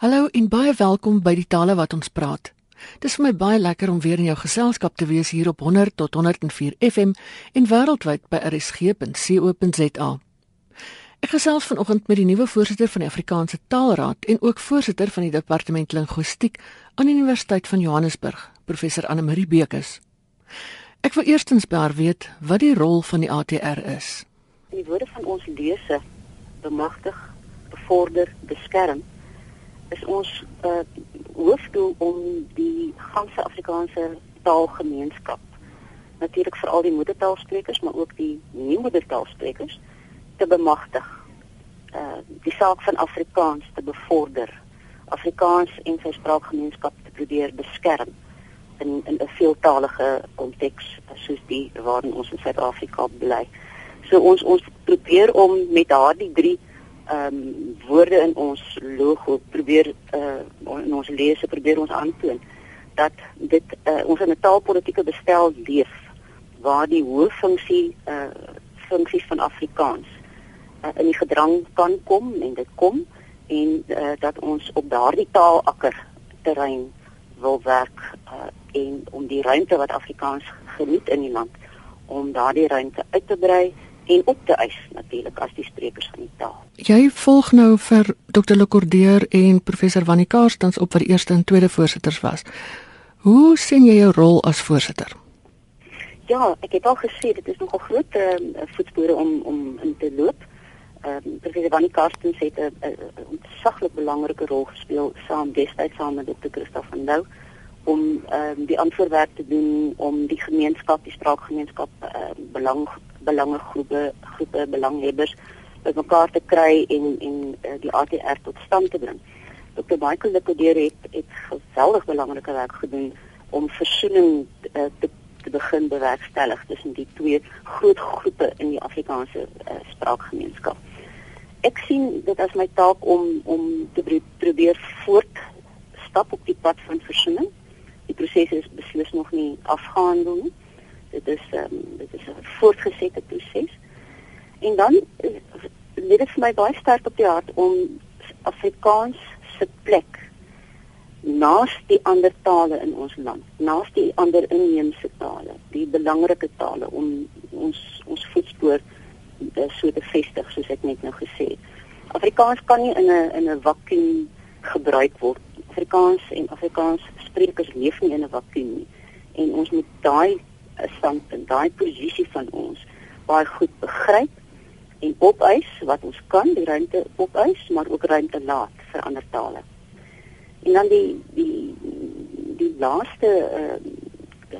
Hallo en baie welkom by die tale wat ons praat. Dis vir my baie lekker om weer in jou geselskap te wees hier op 100 tot 104 FM en wêreldwyd by rsg.co.za. Ek gesels vanoggend met die nuwe voorsitter van die Afrikaanse Taalraad en ook voorsitter van die departement linguistiek aan die Universiteit van Johannesburg, professor Anne Marie Bekes. Ek wil eerstens baie weet wat die rol van die ATR is. Die woorde van ons lese bemagtig, bevorder, beskerm is ons uh, hoofdoel om die ganse Afrikaanse taalgemeenskap natuurlik vir al die moedertaalsprekers maar ook die nie moedertaalsprekers te bemagtig. Uh die saak van Afrikaans te bevorder. Afrikaans en sy spraakgemeenskap te probeer beskerm in in 'n veeltaalige konteks soos die waarin ons in Suid-Afrika bly. So ons ons probeer om met daardie drie ehm um, woorde in ons logo probeer uh in ons lese probeer ons aantoon dat dit uh, ons in 'n taalpolitiese bestel leef waar die hooffunksie uh funksies van Afrikaans uh, in die gedrang kan kom en dit kom en uh, dat ons op daardie taalakker terrein wil werk uh, en om die ruimte wat Afrikaans geniet in die land om daardie ruimte uit te brei en op te eis natuurlik as die sprekers van die taal. Jy volg nou vir Dr. Lekordeer en professor Wannie Karstens op wat die eerste en tweede voorsitters was. Hoe sien jy jou rol as voorsitter? Ja, ek het al gesê dit is nogal groot uh, voetspore om om in te loop. Ehm uh, professor Wannie Karstens het 'n ontsaglik belangrike rol gespeel saam destyds saam met Dr. Christof van Lou om ehm uh, die antwoordwerk te doen om die gemeenskap, die spraakgemeenskap uh, belang belangegroepe groepe belanghebbers bymekaar te kry en en uh, die ATR tot stand te bring. Dr. Michael Lekodeer het het geweldig belangrike werk gedoen om versoening uh, te te begin bewerkstellig tussen die twee groot groepe in die Afrikaanse uh, spraakgemeenskap. Ek sien dit as my taak om om te probeer voortstap op die pad van versoening. Die proses is beslis nog nie afgehandel nie dit is ehm um, dit is 'n voortgesette proses. En dan lê dit vir my baie sterk op die hart om Afrikaans se plek naas die ander tale in ons land, naas die ander inheemse tale, die belangrike tale om ons ons voetspoor uh, so te vestig soos ek net nou gesê het. Afrikaans kan nie in 'n in 'n vakuum gebruik word. Afrikaans en Afrikaans sprekers leef nie in 'n vakuum nie. En ons moet daai standpunt, daai posisie van ons baie goed begryp en opeis wat ons kan, die ruimte opeis, maar ook ruimte laat vir ander tale. En dan die die die laaste uh,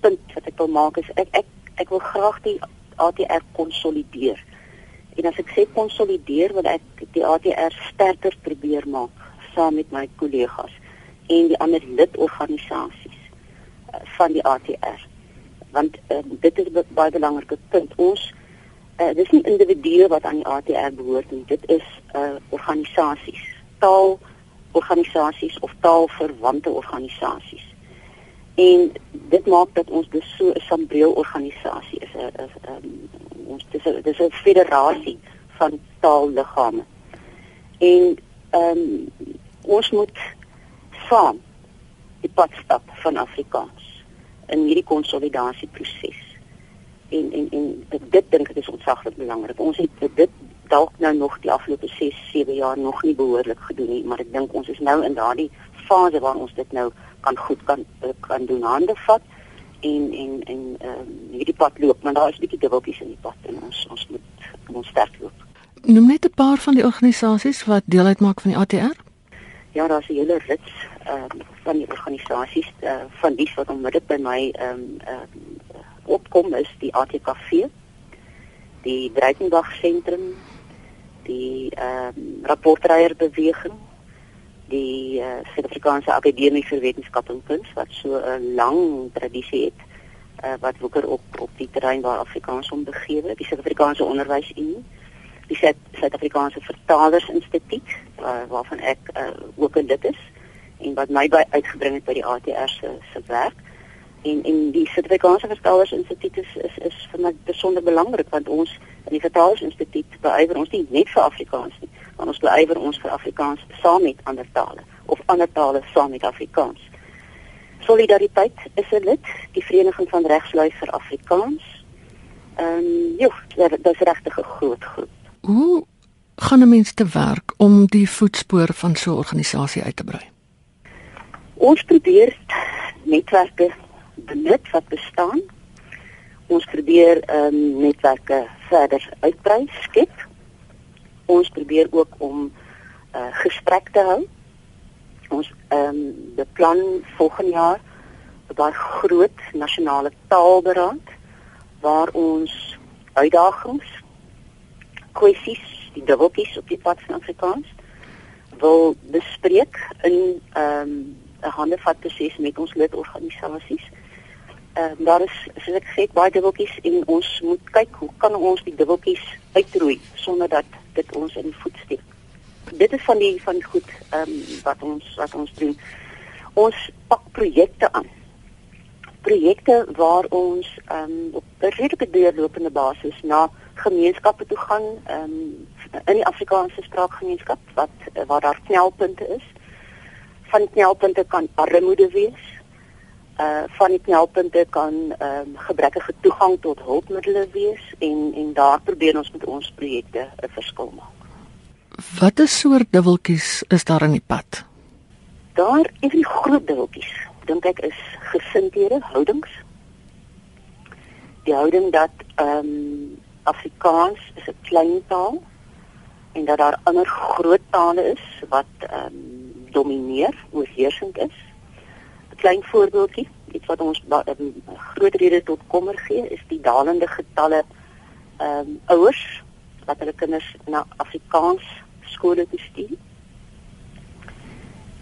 punt wat ek wil maak is ek ek ek wil graag die ATR konsolideer. En as ek sê konsolideer, wil ek die ATR sterker probeer maak saam met my kollegas en die ander lidorganisasies uh, van die ATR want uh, dit is 'n baie belangrike punt. Ons uh, dis nie individue wat aan die ATR behoort nie. Dit is uh, organisasies, taal organisasies of taalverwante organisasies. En dit maak dat ons dus so 'n sambreel organisasie is. is um, ons dis 'n dis 'n federasie van taalliggame. En ehm um, ons moet saam die pad stap van Afrikaans in hierdie konsolidasieproses. En en en dit, dit dink ek is ontsaglik belangrik. Ons het dit dalk nou nog die afgelope 6, 7 jaar nog nie behoorlik gedoen nie, maar ek dink ons is nou in daardie fase waar ons dit nou kan goed kan kan doen hande vat en en en ehm um, hierdie pad loop, maar daar is 'n bietjie dubbeltjies in die pad en ons ons moet ons sterk loop. Noem net 'n paar van die organisasies wat deel uitmaak van die ATR. Ja, daar's 'n hele rits ehm um, van die organisasies uh, van dies wat onmiddellik by my ehm um, uh, opkom is die ATKV, die Breitenberg sentrum, die ehm um, rapportreier beweging, die uh, Suid-Afrikaanse Akademie vir Wetenskap en Kuns wat so 'n lang tradisie het uh, wat woeker op op die terrein waar Afrikaans om begewe, die Suid-Afrikaanse Onderwysunie die Suid-Afrikaanse Vertalers Instituut uh, waarvan ek uh, ook 'n lid is en wat my by uitgebring het by die ATR se se werk. En en die Suid-Afrikaanse Vertalers Instituut is, is is vir my besonder belangrik want ons in die Vertalers Instituut beywer ons nie net vir Afrikaans nie, want ons beywer ons vir Afrikaans saam met ander tale of ander tale saam met Afrikaans. Solidariteit is 'n lid, die Vereniging van Regslui vir Afrikaans. Ehm um, ja, dit is regtig 'n groot groep. Hoe gaan 'n mens te werk om die voetspoor van so 'n organisasie uit te brei? Ons probeer netwerke benut wat bestaan. Ons probeer ehm um, netwerke verder uitbrei, skep. Ons probeer ook om uh, gesprek te hou. Ons ehm um, beplan volgende jaar 'n baie groot nasionale taalberaad waar ons uitdagings, kwessies, die dubbeltjies op die pad van Afrikaans wil bespreek in ehm um, 'n handevat proses met ons lidorganisasies. Ehm uh, daar is soos ek sê baie dubbeltjies en ons moet kyk hoe kan ons die dubbeltjies uitroei sonder dat dit ons in die voet steek. Dit is van die van die goed ehm um, wat ons wat ons doen. Ons pak projekte aan. Projekte waar ons ehm um, op 'n redelike deurlopende basis na gemeenskappe toe gaan ehm um, in die Afrikaanse spraakgemeenskap wat waar daar knelpunte is van die knelpunte kan armoede wees. Uh van die knelpunte kan ehm um, gebrekkige toegang tot hulpmiddels wees en en daar probeer ons met ons projekte 'n verskil maak. Watter soort dubbeltjies is daar in die pad? Daar is die groot dubbeltjies. Dink ek is gesindhede, houdings. Die houding dat ehm um, Afrikaans is 'n klein taal en dat daar ander groot tale is wat ehm um, domineer, oorheersend is. 'n Klein voorbeeldjie, iets wat ons um, groot rede tot kommer gee, is die dalende getalle ehm um, ouers wat hulle kinders na Afrikaans skole toe stuur.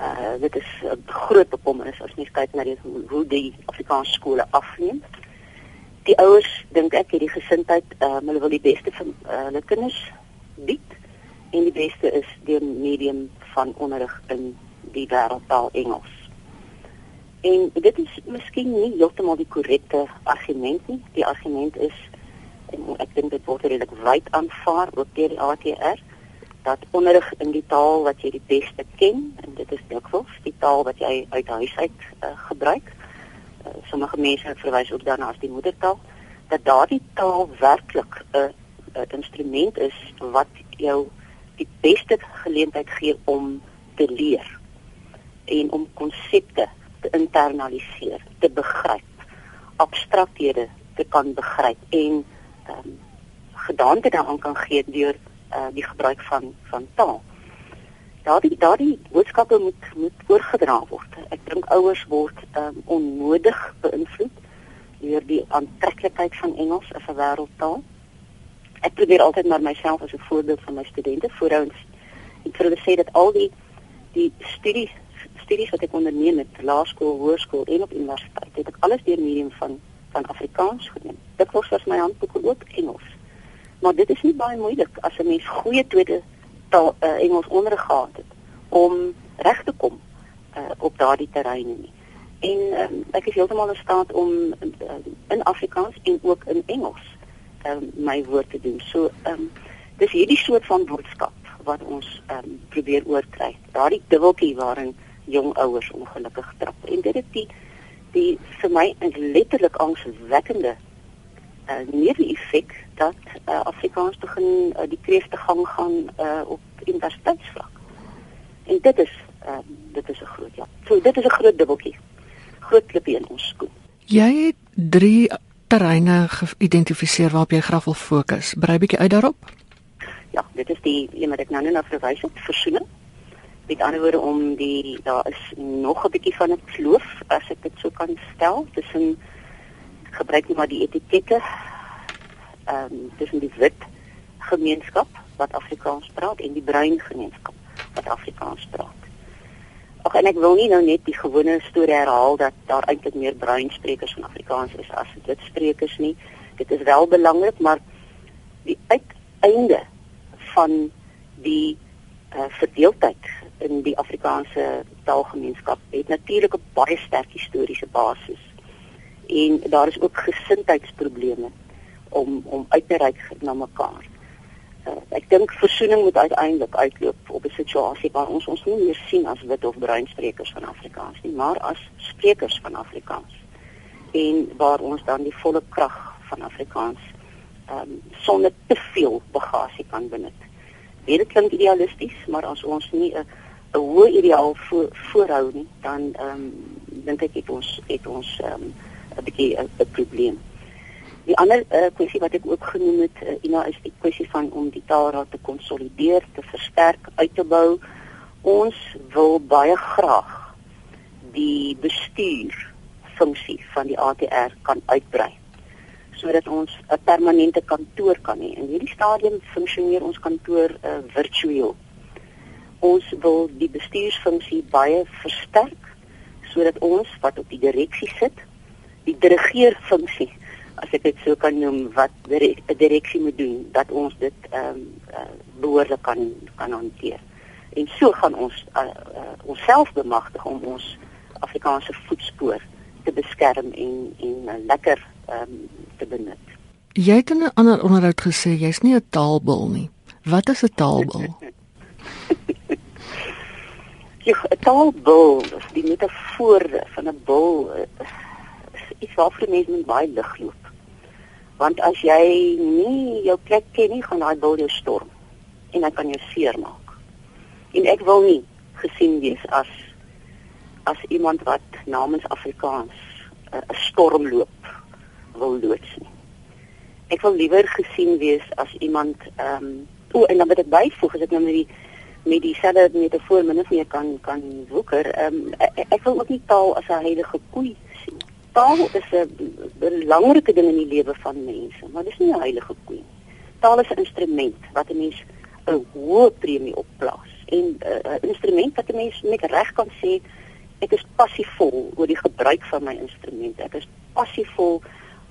Uh dit is 'n groot bekommernis as mens kyk na die hoe, die Afrikaanse skole afneem. Die ouers dink ek het die gesindheid, um, hulle wil die beste vir uh, hulle kinders bied en die beste is die medium van onderrig in die wêreldtaal Engels. En dit is miskien nie heeltemal die korrekte argument nie. Die argument is en ek dink dit word redelik wyd aanvaar ook deur die ATR dat onderrig in die taal wat jy die beste ken en dit is dikwels die taal wat jy uit huis uit uh, gebruik. Uh, sommige mense verwys ook daarna as die moedertaal dat daardie taal werklik 'n uh, instrument is wat jou die beste geleentheid gee om te leer en om konsepte te internaliseer, te begryp, abstrakthede te kan begryp en ehm um, gedagte daaraan kan gee deur uh, die gebruik van van taal. Daardie daardie boodskappe moet moet oorgedra word. Ek dink ouers word ehm um, onnodig beïnvloed deur die aantreklikheid van Engels as 'n wêreldtaal ek probeer altyd maar myself as 'n voorbeeld van my studente voorhouds ek hulle sê dat al die die studies studies wat ek onderneem met laerskool, hoërskool en op universiteit het ek alles deur medium van van Afrikaans gedoen. Dit was vir my handboeke ook Engels. Maar dit is nie baie moeilik as 'n mens goeie tweede taal uh, Engels onderrig gehad het om reg te kom uh, op daardie terreine nie. En um, ek is heeltemal in staat om uh, in Afrikaans en ook in Engels um, my woord te doen. So ehm um, dis hierdie soort van boodskap wat ons ehm um, probeer oorkry. Daardie dubbeltjie waarin jong ouers ongelukkig trap. En dit is die die vir my letterlik angswekkende uh, neeweffek dat uh, Afrikaans begin uh, die kreefte gang gaan uh, op universiteitsvlak. En dit is ehm um, dit is 'n groot ja. So dit is 'n groot dubbeltjie. Groot klippie in ons skoen. Jy het 3 terreine geïdentifiseer waarop jy graag wil fokus. Brei bietjie uit daarop. Ja, dit is die een wat ek nou net verwys het, versoening. Met ander woorde om die daar is nog 'n bietjie van 'n kloof as ek dit so kan stel tussen gebruik nie maar die etikette ehm um, tussen die wit gemeenskap wat Afrikaans praat en die bruin gemeenskap wat Afrikaans praat. Ag en ek wil nie nou net die gewone storie herhaal dat daar eintlik meer bruin sprekers van Afrikaans is as wit sprekers nie. Dit is wel belangrik, maar die uiteinde van die uh, verdeeldheid in die Afrikaanse taalgemeenskap het natuurlik 'n baie sterk historiese basis. En daar is ook gesindheidsprobleme om om uit te reik na mekaar. Uh, ek dink versoening moet uiteindelik uitloop op 'n situasie waar ons ons nie meer sien as wit of bruin sprekers van Afrikaans nie, maar as sprekers van Afrikaans. En waar ons dan die volle krag van Afrikaans ehm um, sonder te veel bagasie kan benut. Dit klink idealisties, maar as ons nie 'n 'n hoë ideaal voor, voorhou nie, dan ehm um, dink ek het ons het ons ehm um, 'n bietjie 'n probleem. Die ander uh, kwessie wat ek ook genoem het, uh, Ina, is die kwessie van om die taalraad te konsolideer, te versterk, uit te bou. Ons wil baie graag die bestuur funksie van die ATR kan uitbrei sodat ons 'n permanente kantoor kan hê. In hierdie stadium funksioneer ons kantoor uh, virtueel. Ons wil die bestuursfunksie baie versterk sodat ons wat op die direksie sit, die dirigeerfunksie as ek dit so kan noem wat 'n direksie moet doen dat ons dit ehm um, uh, behoorlik kan kan hanteer. En so gaan ons uh, uh, onsself bemagtig om ons Afrikaanse voetspoor te beskerm en en uh, lekker ehm um, te benut. Jy het in 'n ander onderhoud gesê jy's nie 'n taalbul nie. Wat is 'n taalbul? Ja, 'n taalbul is die metafoor van 'n bul. Uh, iets waarvoor mense met baie lig loop. Want as jy nie jou plek ken nie, gaan daai bil jou storm en hy kan jou seermaak. En ek wil nie gesien wees as as iemand wat namens Afrikaans eh, 'n uh, storm loop wil loods nie. Ek wil liewer gesien wees as iemand ehm um, o en dan moet ek byvoeg as ek nou met die met dieselfde metafoor min of meer kan kan woeker. Ehm um, ek, ek wil ook nie taal as 'n heilige koei taal is 'n belangrike ding in die lewe van mense, maar dis nie 'n heilige koe nie. Taal is 'n instrument wat 'n mens 'n hoë premie opplaas en eh, 'n uh, instrument wat 'n mens net reg kan sê ek is passievol oor die gebruik van my instrument. Ek is passievol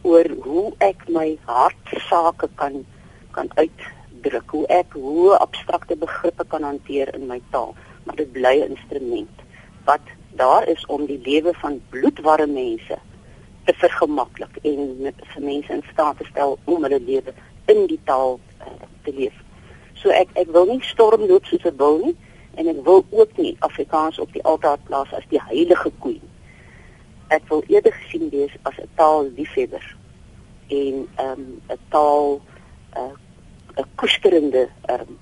oor hoe ek my hartsake kan kan uitdruk, hoe ek hoe abstrakte begrippe kan hanteer in my taal, maar dit bly 'n instrument wat daar is om die lewe van bloedwarme mense te vergemaklik en vir mense in staat te stel om hulle lewe in die taal uh, te leef. So ek ek wil nie stormloop soos 'n bil nie en ek wil ook nie Afrikaans op die altaar plaas as die heilige koe. Ek wil eerder gesien wees as 'n taalliefhebber en ehm, 'n um, taal eh, 'n uh, koesterende um,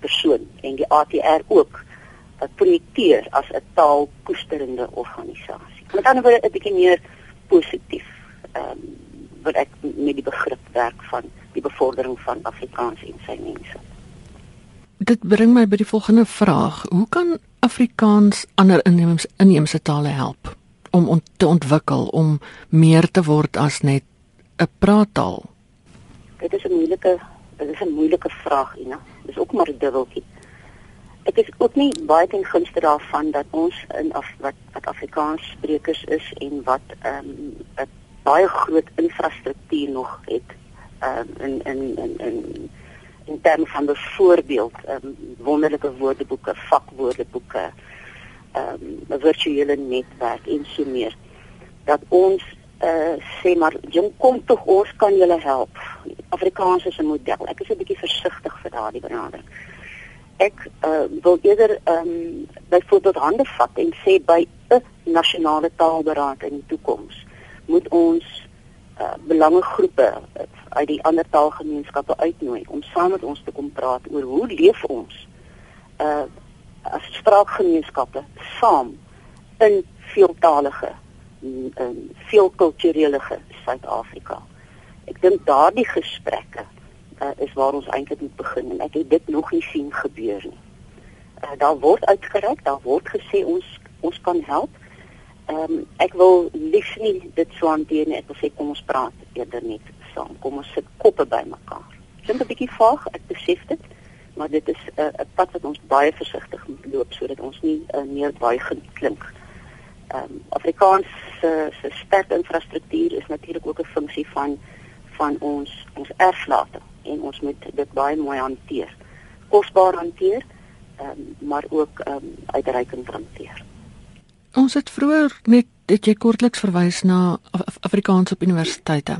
persoon en die ATR ook wat projekteer as 'n taalkoesterende organisasie. Met ander woorde 'n bietjie meer positief ehm um, wat ek met die begrip werk van die bevordering van Afrikaans en sy mense. Dit bring my by die volgende vraag: Hoe kan Afrikaans ander inheemse inheemse tale help om on, te ontwikkel om meer te word as net 'n praattaal? Dit is 'n moeilike dit is 'n moeilike vraag, Ina. Dis ook maar 'n dubbeltjie ek is ook nie baie ten gunste daarvan dat ons in af, wat wat Afrikaans sprekers is en wat ehm um, baie groot infrastruktuur nog het ehm um, in in in in in terme van byvoorbeeld ehm um, wonderlike woordeboeke, vakwoordeboeke, ehm um, 'n virtuele netwerk en so meer dat ons uh sê maar jong kom tog ons kan julle help. Afrikaans is 'n model. Ek is 'n bietjie versigtig vir daardie benadering ek uh, wil eerder ehm um, byvoorbeeld hande vat en sê by 'n nasionale taalberaad in die toekoms moet ons uh, belangegroepe uit die ander taalgemeenskappe uitnooi om saam met ons te kom praat oor hoe leef ons uh as spraakgemeenskappe saam in veeltalige en veelkulturele Suid-Afrika. Ek dink daardie gesprekke uh, is waar ons eintlik moet begin en ek het dit nog nie sien gebeur nie. Uh, daar word uitgereik, daar word gesê ons ons kan help. Ehm um, ek wil lief nie dit so hanteer nie. Ek wil sê kom ons praat eerder net saam. Kom ons sit koppe bymekaar. Klink 'n bietjie vaag, ek besef dit, maar dit is 'n uh, pad wat ons baie versigtig moet loop sodat ons nie uh, meer baie klink. Ehm um, Afrikaans se se sterk infrastruktuur is natuurlik ook 'n funksie van van ons ons erflating en ons moet dit baie mooi hanteer. Kosbaar hanteer, um, maar ook um, uitreikend hanteer. Ons het vroeër net dit jy kortliks verwys na Af Afrikaans op universiteite.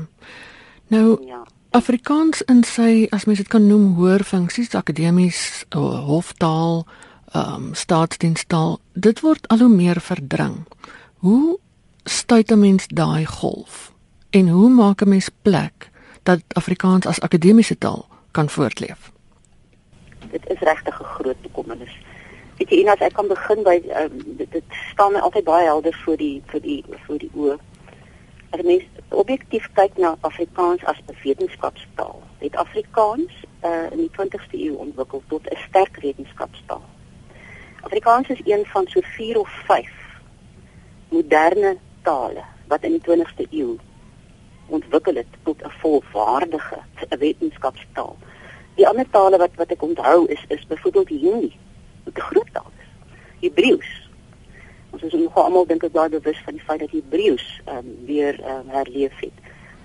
Nou ja. Afrikaans in sy as mens dit kan noem hoër funksies akademies hoftaal ehm um, staatsdienstaal dit word al hoe meer verdring. Hoe stuit 'n mens daai golf? En hoe maak 'n mens plek dat Afrikaans as akademiese taal kan voortleef? Dit is regtig 'n groot bekommernis. Weet jy, Ina, ek kan begin by um, dit, dit staan my altyd baie helder vir die vir die vir die oë. As mens objektief kyk na Afrikaans as 'n wetenskapstaal, het Afrikaans uh, in die 20ste eeu ontwikkel tot 'n sterk wetenskapstaal. Afrikaans is een van so 4 of 5 moderne tale wat in die 20ste eeu ontwikkel het tot 'n volwaardige wetenskapstaal. Die ander tale wat wat ek onthou is is byvoorbeeld Hindi, wat 'n groot taal is. Hebreëus. Ons is nogal almal dink ek baie bewus van die feit dat Hebreëus ehm um, weer um, herleef het.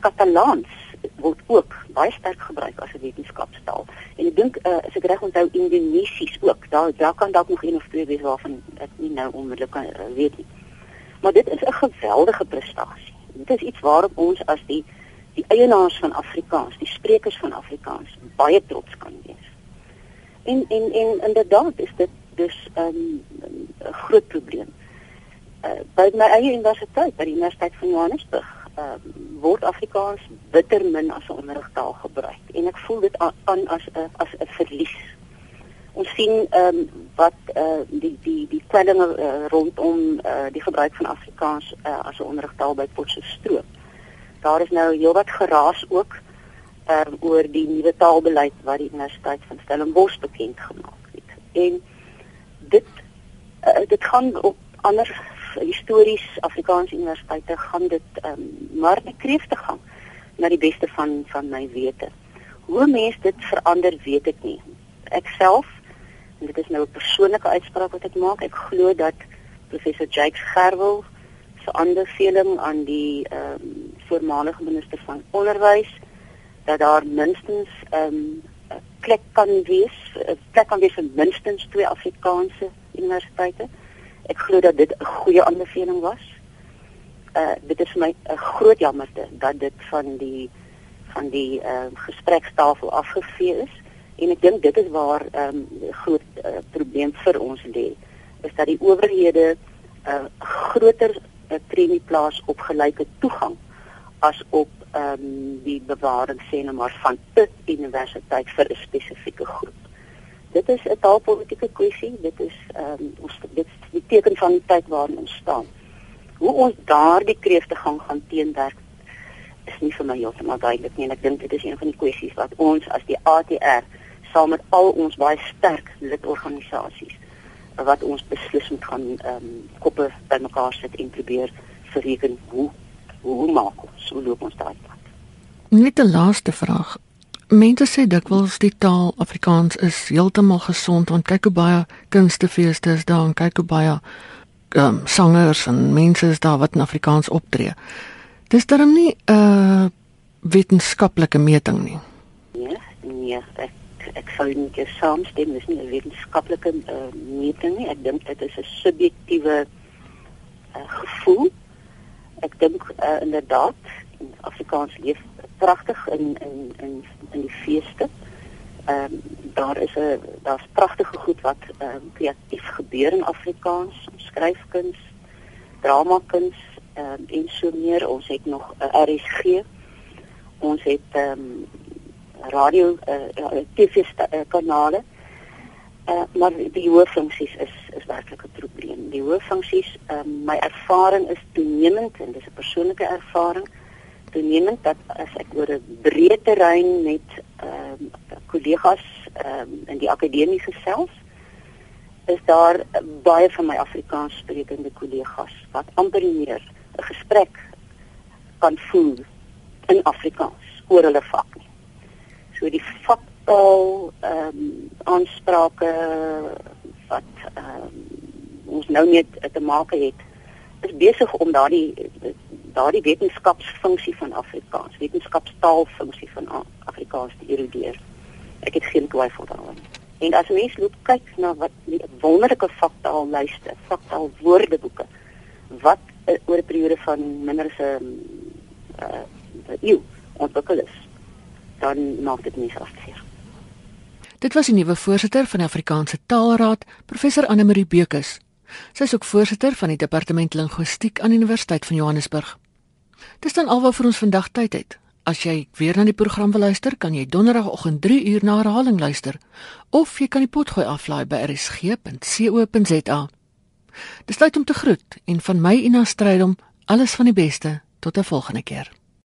Katalaans word ook baie sterk gebruik as 'n wetenskapstaal. En ek dink uh, as ek reg onthou Indonesies ook. Daar daar kan dalk nog een of twee wees waarvan ek nie nou onmiddellik kan uh, weet nie. Maar dit is 'n geweldige prestasie. Dit is iets waarop ons as die die eienaars van Afrikaans, die sprekers van Afrikaans baie trots kan wees. En en en inderdaad is dit dus 'n um, groot probleem. Uh, by my eie universiteit, by die Universiteit van Johannesburg, uh, word Afrikaans bitter min as 'n onderrigtaal gebruik en ek voel dit aan as 'n as 'n verlies. Ons sien ehm um, wat eh uh, die die die kwellinge uh, rondom uh, die gebruik van Afrikaans uh, as 'n onderrigtaal by Potchefstroom. Daar is nou heelwat geraas ook ehm um, oor die nuwe taalbeleid wat die Universiteit van Stellenbosch bekend gemaak het. En dit uh, dit gaan op ander histories Afrikaanse universiteite gaan dit ehm um, maar die kreefte gang na die beste van van my wete. Hoe mense dit verander weet ek nie. Ek self en dit is nou 'n persoonlike uitspraak wat ek maak. Ek glo dat professor Jakes Gerwel se aanbeveling aan die ehm um, voormalige minister van onderwys dat daar minstens ehm um, 'n plek kan wees, 'n plek kan wees vir minstens twee Afrikaanse universiteite ek glo dat dit 'n goeie aanbeveling was. Uh dit is vir my 'n groot jammerte dat dit van die van die uh gesprekstafel afgevee is en ek dink dit is waar 'n um, groot uh, probleem vir ons lê is dat die owerhede 'n uh, groter uh, premie plaas op gelyke toegang as op ehm um, die bewaring sê net maar van 'n universiteit vir 'n spesifieke groep dit is 'n taalpolitiese kwessie. Dit is ehm um, ons dit is die teken van die tyd waarin ons staan. Hoe ons daardie kreefte gaan gaan teenwerk is nie vir my heeltemal duidelik nie en ek dink dit is een van die kwessies wat ons as die ATR saam met al ons baie sterk lidorganisasies wat ons beslis moet gaan ehm um, koppe bymekaar sit en probeer verreken hoe hoe maak ons hoe loop ons daai pad. Net 'n laaste vraag. Mense sê dikwels die taal Afrikaans is heeltemal gesond want kyk hoe baie kunstefeeste is daar en kyk hoe baie um, sangers en mense is daar wat in Afrikaans optree. Dis darem nie 'n uh, wetenskaplike meting nie. Nee, nee, ek ek sou nie saamstem, dis nie 'n wetenskaplike uh, meting nie. Ek dink dit is 'n subjektiewe uh, gevoel. Ek dink uh, inderdaad Afrikaans leef pragtig in in in in die feeste. Ehm um, daar is 'n daar's pragtige goed wat ehm um, kreatief gebeur in Afrikaans, skryfkuns, dramakuns ehm um, en so meer. Ons het nog 'n RSG. Ons het ehm um, radio uh, TV uh, kanale. Uh, maar die hooffunksies is is werklik 'n probleem. Die hooffunksies, ehm um, my ervaring is toenemend en dis 'n persoonlike ervaring toenemend dat as ek oor 'n breë terrein met ehm uh, kollegas ehm um, in die akademie gesels is daar baie van my Afrikaans sprekende kollegas wat amper meer 'n gesprek kan voer in Afrikaans oor hulle vak nie. So die vaktaal ehm um, aansprake wat ehm um, ons nou net te maak het is besig om daardie daardie wetenskapsfunksie van Afrikaans, wetenskapstaalfunksie van Afrikaans te erodeer. Ek het geen twyfel daaroor. En as mens loop kyk na wat die wonderlike faktaal lyste, faktaal woordeboeke wat uh, oor 'n periode van minder as 'n uh, eeu ontwikkel is. Dan maak dit mens afseer. Dit was die nuwe voorsitter van die Afrikaanse Taalraad, professor Anne Marie Bekus. Sy is ook voorsitter van die departement linguistiek aan die Universiteit van Johannesburg. Dis dan alwaar vir ons vandag tyd het. As jy weer na die program wil luister, kan jy donderdagoggend 3 uur na herhaling luister of jy kan die potgooi aflaai by rsg.co.za. Dis tyd om te groet en van my Ina Strydom alles van die beste tot 'n volgende keer.